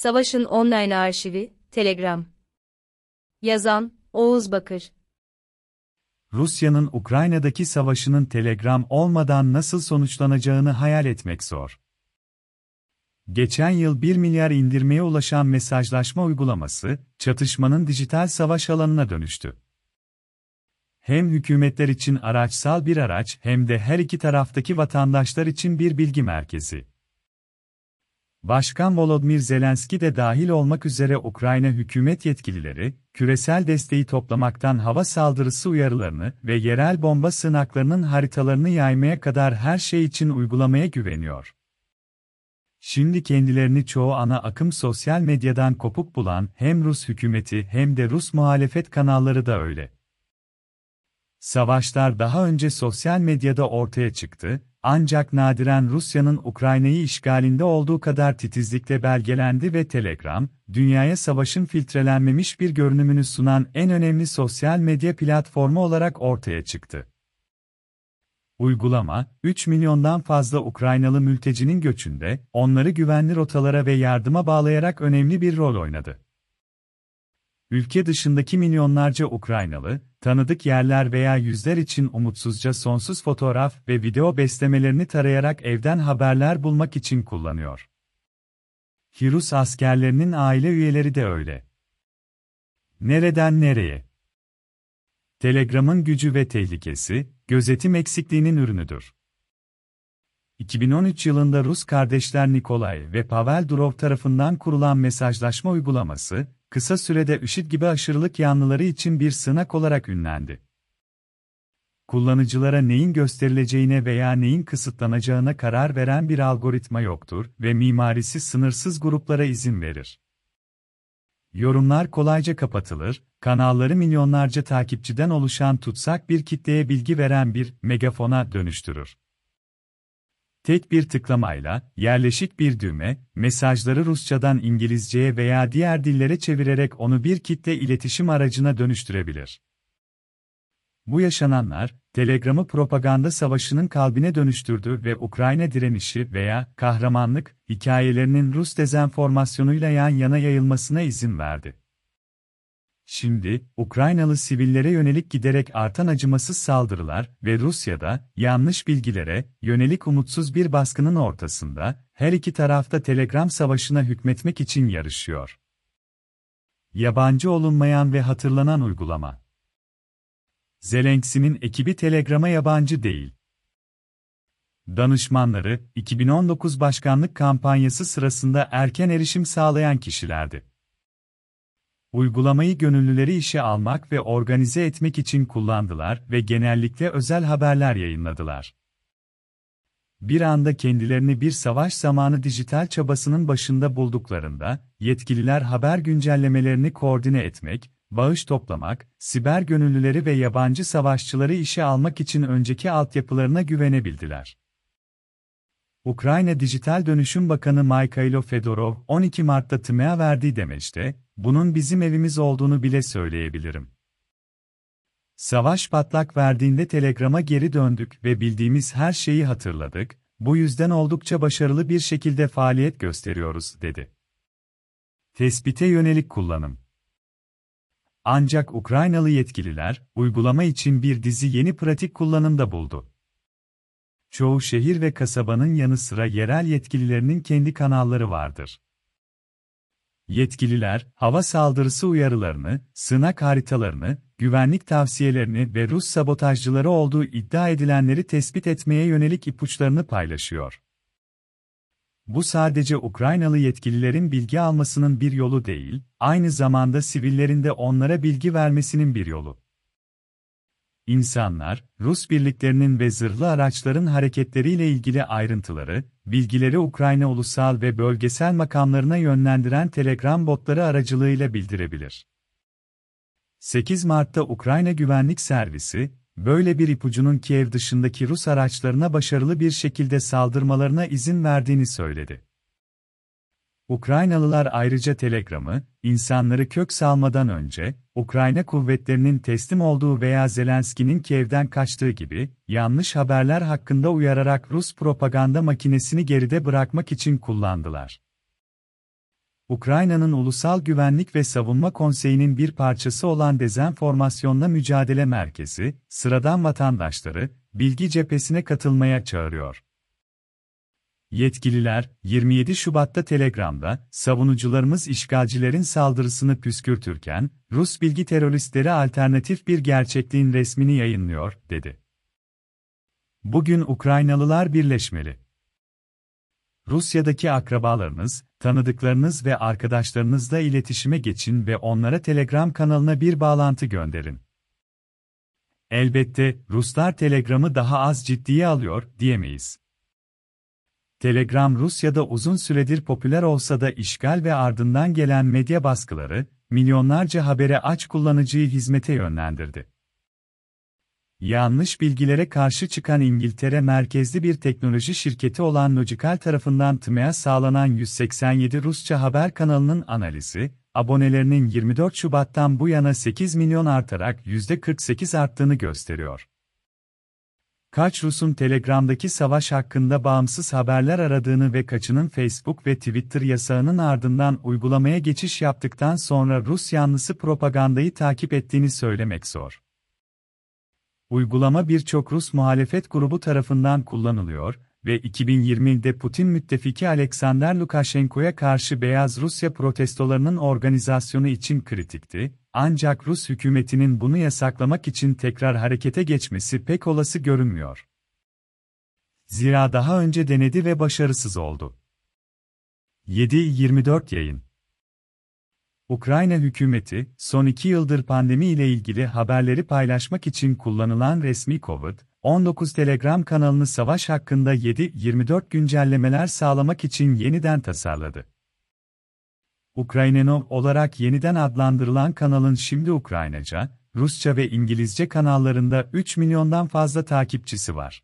Savaşın online arşivi, Telegram. Yazan, Oğuz Bakır. Rusya'nın Ukrayna'daki savaşının Telegram olmadan nasıl sonuçlanacağını hayal etmek zor. Geçen yıl 1 milyar indirmeye ulaşan mesajlaşma uygulaması, çatışmanın dijital savaş alanına dönüştü. Hem hükümetler için araçsal bir araç hem de her iki taraftaki vatandaşlar için bir bilgi merkezi. Başkan Volodymyr Zelenski de dahil olmak üzere Ukrayna hükümet yetkilileri, küresel desteği toplamaktan hava saldırısı uyarılarını ve yerel bomba sığınaklarının haritalarını yaymaya kadar her şey için uygulamaya güveniyor. Şimdi kendilerini çoğu ana akım sosyal medyadan kopuk bulan hem Rus hükümeti hem de Rus muhalefet kanalları da öyle. Savaşlar daha önce sosyal medyada ortaya çıktı, ancak nadiren Rusya'nın Ukrayna'yı işgalinde olduğu kadar titizlikle belgelendi ve Telegram, dünyaya savaşın filtrelenmemiş bir görünümünü sunan en önemli sosyal medya platformu olarak ortaya çıktı. Uygulama, 3 milyondan fazla Ukraynalı mültecinin göçünde, onları güvenli rotalara ve yardıma bağlayarak önemli bir rol oynadı. Ülke dışındaki milyonlarca Ukraynalı, tanıdık yerler veya yüzler için umutsuzca sonsuz fotoğraf ve video beslemelerini tarayarak evden haberler bulmak için kullanıyor. Hirus askerlerinin aile üyeleri de öyle. Nereden nereye? Telegram'ın gücü ve tehlikesi, gözetim eksikliğinin ürünüdür. 2013 yılında Rus kardeşler Nikolay ve Pavel Durov tarafından kurulan mesajlaşma uygulaması, kısa sürede IŞİD gibi aşırılık yanlıları için bir sınak olarak ünlendi. Kullanıcılara neyin gösterileceğine veya neyin kısıtlanacağına karar veren bir algoritma yoktur ve mimarisi sınırsız gruplara izin verir. Yorumlar kolayca kapatılır, kanalları milyonlarca takipçiden oluşan tutsak bir kitleye bilgi veren bir megafona dönüştürür. Tek bir tıklamayla, yerleşik bir düğme, mesajları Rusçadan İngilizceye veya diğer dillere çevirerek onu bir kitle iletişim aracına dönüştürebilir. Bu yaşananlar, Telegram'ı propaganda savaşının kalbine dönüştürdü ve Ukrayna direnişi veya kahramanlık hikayelerinin Rus dezenformasyonuyla yan yana yayılmasına izin verdi. Şimdi, Ukraynalı sivillere yönelik giderek artan acımasız saldırılar ve Rusya'da yanlış bilgilere yönelik umutsuz bir baskının ortasında her iki tarafta Telegram savaşına hükmetmek için yarışıyor. Yabancı olunmayan ve hatırlanan uygulama. Zelenski'nin ekibi Telegram'a yabancı değil. Danışmanları, 2019 başkanlık kampanyası sırasında erken erişim sağlayan kişilerdi. Uygulamayı gönüllüleri işe almak ve organize etmek için kullandılar ve genellikle özel haberler yayınladılar. Bir anda kendilerini bir savaş zamanı dijital çabasının başında bulduklarında, yetkililer haber güncellemelerini koordine etmek, bağış toplamak, siber gönüllüleri ve yabancı savaşçıları işe almak için önceki altyapılarına güvenebildiler. Ukrayna Dijital Dönüşüm Bakanı Mikhailo Fedorov, 12 Mart'ta TMEA verdiği demeçte, bunun bizim evimiz olduğunu bile söyleyebilirim. Savaş patlak verdiğinde Telegram'a geri döndük ve bildiğimiz her şeyi hatırladık, bu yüzden oldukça başarılı bir şekilde faaliyet gösteriyoruz, dedi. Tespite yönelik kullanım Ancak Ukraynalı yetkililer, uygulama için bir dizi yeni pratik kullanımda buldu. Çoğu şehir ve kasabanın yanı sıra yerel yetkililerinin kendi kanalları vardır. Yetkililer, hava saldırısı uyarılarını, sınak haritalarını, güvenlik tavsiyelerini ve Rus sabotajcıları olduğu iddia edilenleri tespit etmeye yönelik ipuçlarını paylaşıyor. Bu sadece Ukraynalı yetkililerin bilgi almasının bir yolu değil, aynı zamanda sivillerin de onlara bilgi vermesinin bir yolu. İnsanlar, Rus birliklerinin ve zırhlı araçların hareketleriyle ilgili ayrıntıları, bilgileri Ukrayna ulusal ve bölgesel makamlarına yönlendiren Telegram botları aracılığıyla bildirebilir. 8 Mart'ta Ukrayna Güvenlik Servisi, böyle bir ipucunun Kiev dışındaki Rus araçlarına başarılı bir şekilde saldırmalarına izin verdiğini söyledi. Ukraynalılar ayrıca Telegram'ı, insanları kök salmadan önce, Ukrayna kuvvetlerinin teslim olduğu veya Zelenski'nin Kiev'den kaçtığı gibi, yanlış haberler hakkında uyararak Rus propaganda makinesini geride bırakmak için kullandılar. Ukrayna'nın Ulusal Güvenlik ve Savunma Konseyi'nin bir parçası olan Dezenformasyonla Mücadele Merkezi, sıradan vatandaşları, bilgi cephesine katılmaya çağırıyor. Yetkililer, 27 Şubat'ta Telegram'da, savunucularımız işgalcilerin saldırısını püskürtürken, Rus bilgi teröristleri alternatif bir gerçekliğin resmini yayınlıyor, dedi. Bugün Ukraynalılar birleşmeli. Rusya'daki akrabalarınız, tanıdıklarınız ve arkadaşlarınızla iletişime geçin ve onlara Telegram kanalına bir bağlantı gönderin. Elbette, Ruslar Telegram'ı daha az ciddiye alıyor, diyemeyiz. Telegram Rusya'da uzun süredir popüler olsa da işgal ve ardından gelen medya baskıları, milyonlarca habere aç kullanıcıyı hizmete yönlendirdi. Yanlış bilgilere karşı çıkan İngiltere merkezli bir teknoloji şirketi olan Logical tarafından TMEA sağlanan 187 Rusça haber kanalının analizi, abonelerinin 24 Şubat'tan bu yana 8 milyon artarak %48 arttığını gösteriyor. Kaç Rus'un Telegram'daki savaş hakkında bağımsız haberler aradığını ve kaçının Facebook ve Twitter yasağının ardından uygulamaya geçiş yaptıktan sonra Rus yanlısı propagandayı takip ettiğini söylemek zor. Uygulama birçok Rus muhalefet grubu tarafından kullanılıyor ve 2020'de Putin müttefiki Alexander Lukashenko'ya karşı Beyaz Rusya protestolarının organizasyonu için kritikti, ancak Rus hükümetinin bunu yasaklamak için tekrar harekete geçmesi pek olası görünmüyor. Zira daha önce denedi ve başarısız oldu. 7-24 yayın Ukrayna hükümeti, son iki yıldır pandemi ile ilgili haberleri paylaşmak için kullanılan resmi COVID-19 Telegram kanalını savaş hakkında 7-24 güncellemeler sağlamak için yeniden tasarladı. Ukraynenov olarak yeniden adlandırılan kanalın şimdi Ukraynaca, Rusça ve İngilizce kanallarında 3 milyondan fazla takipçisi var.